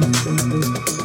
thank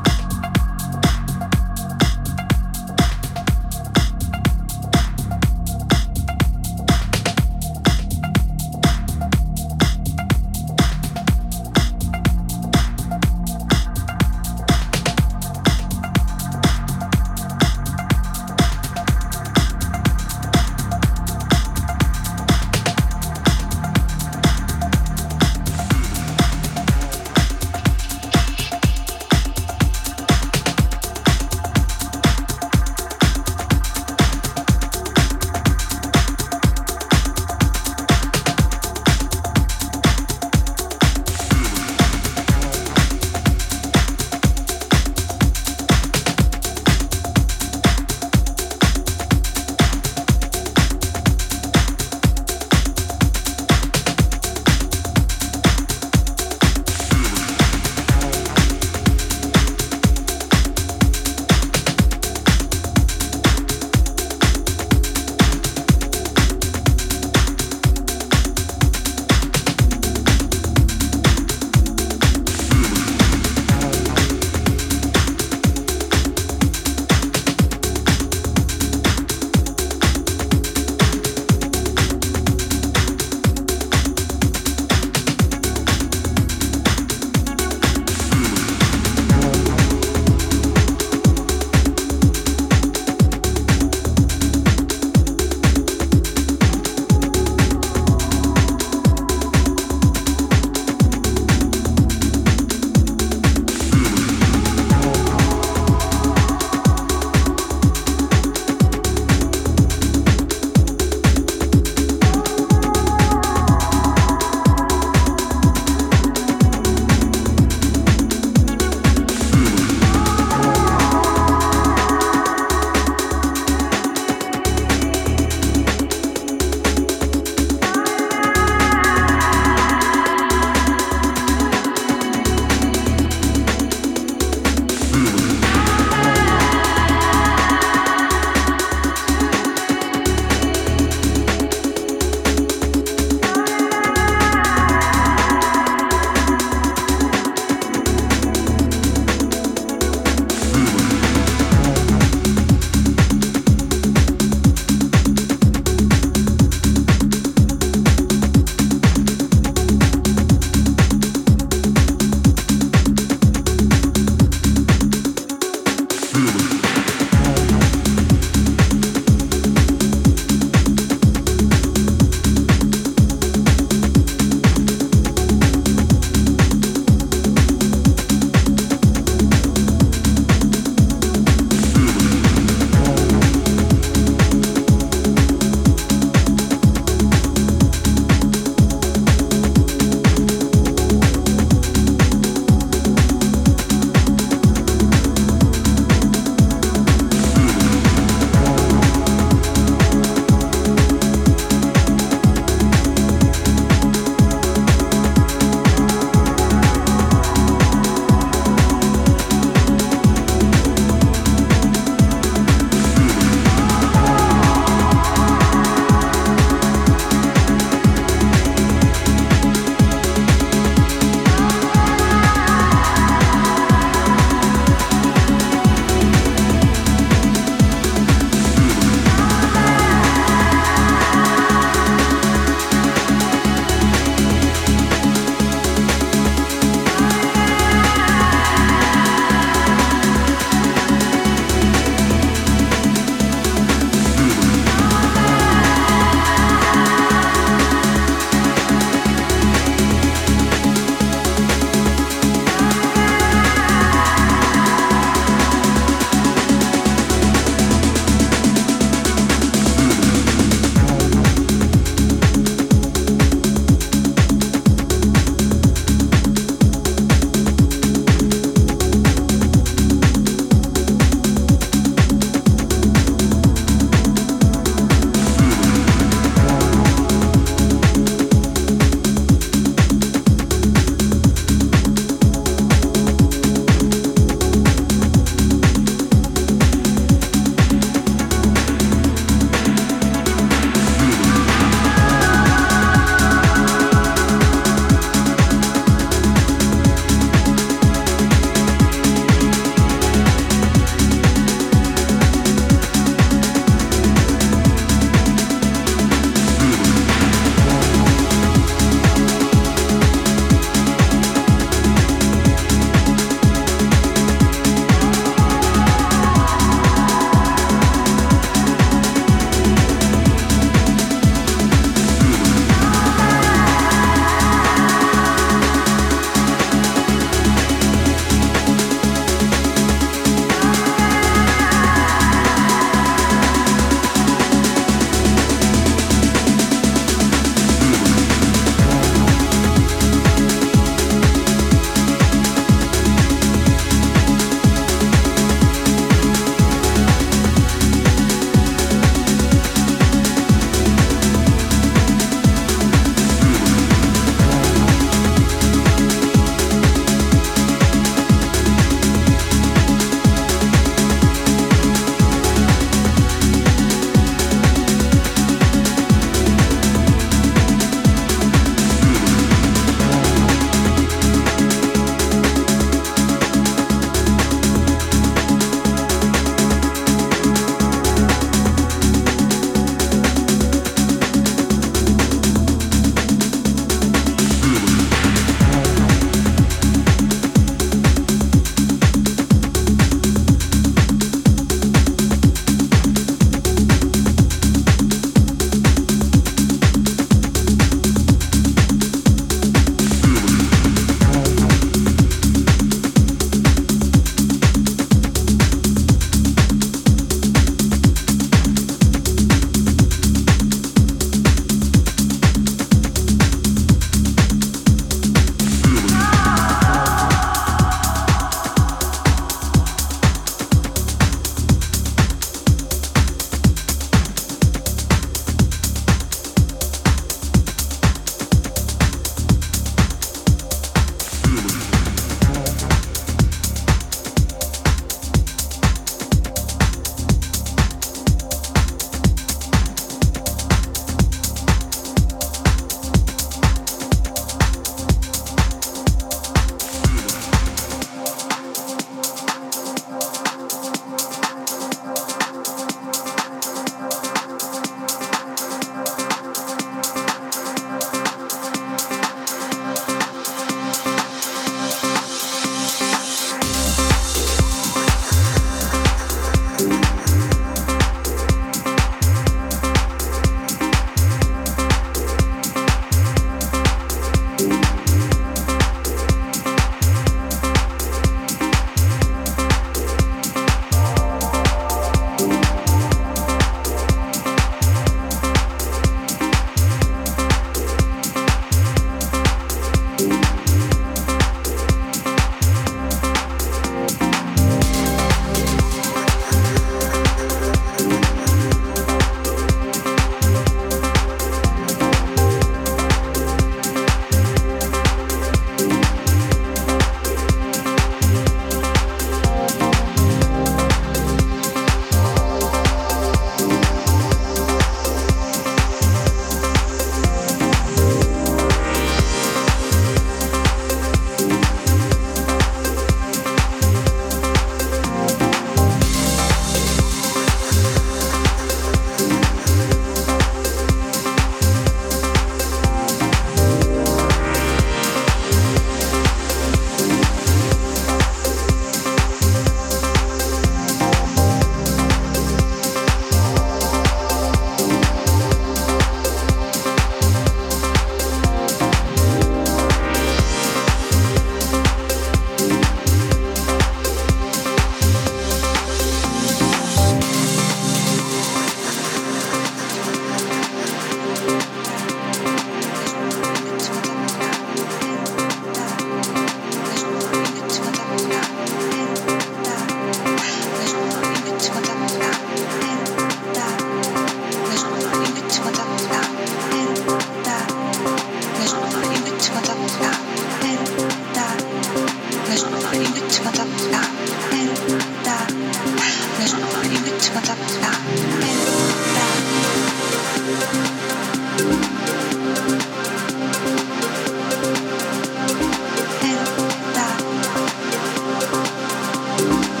you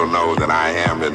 will know that I am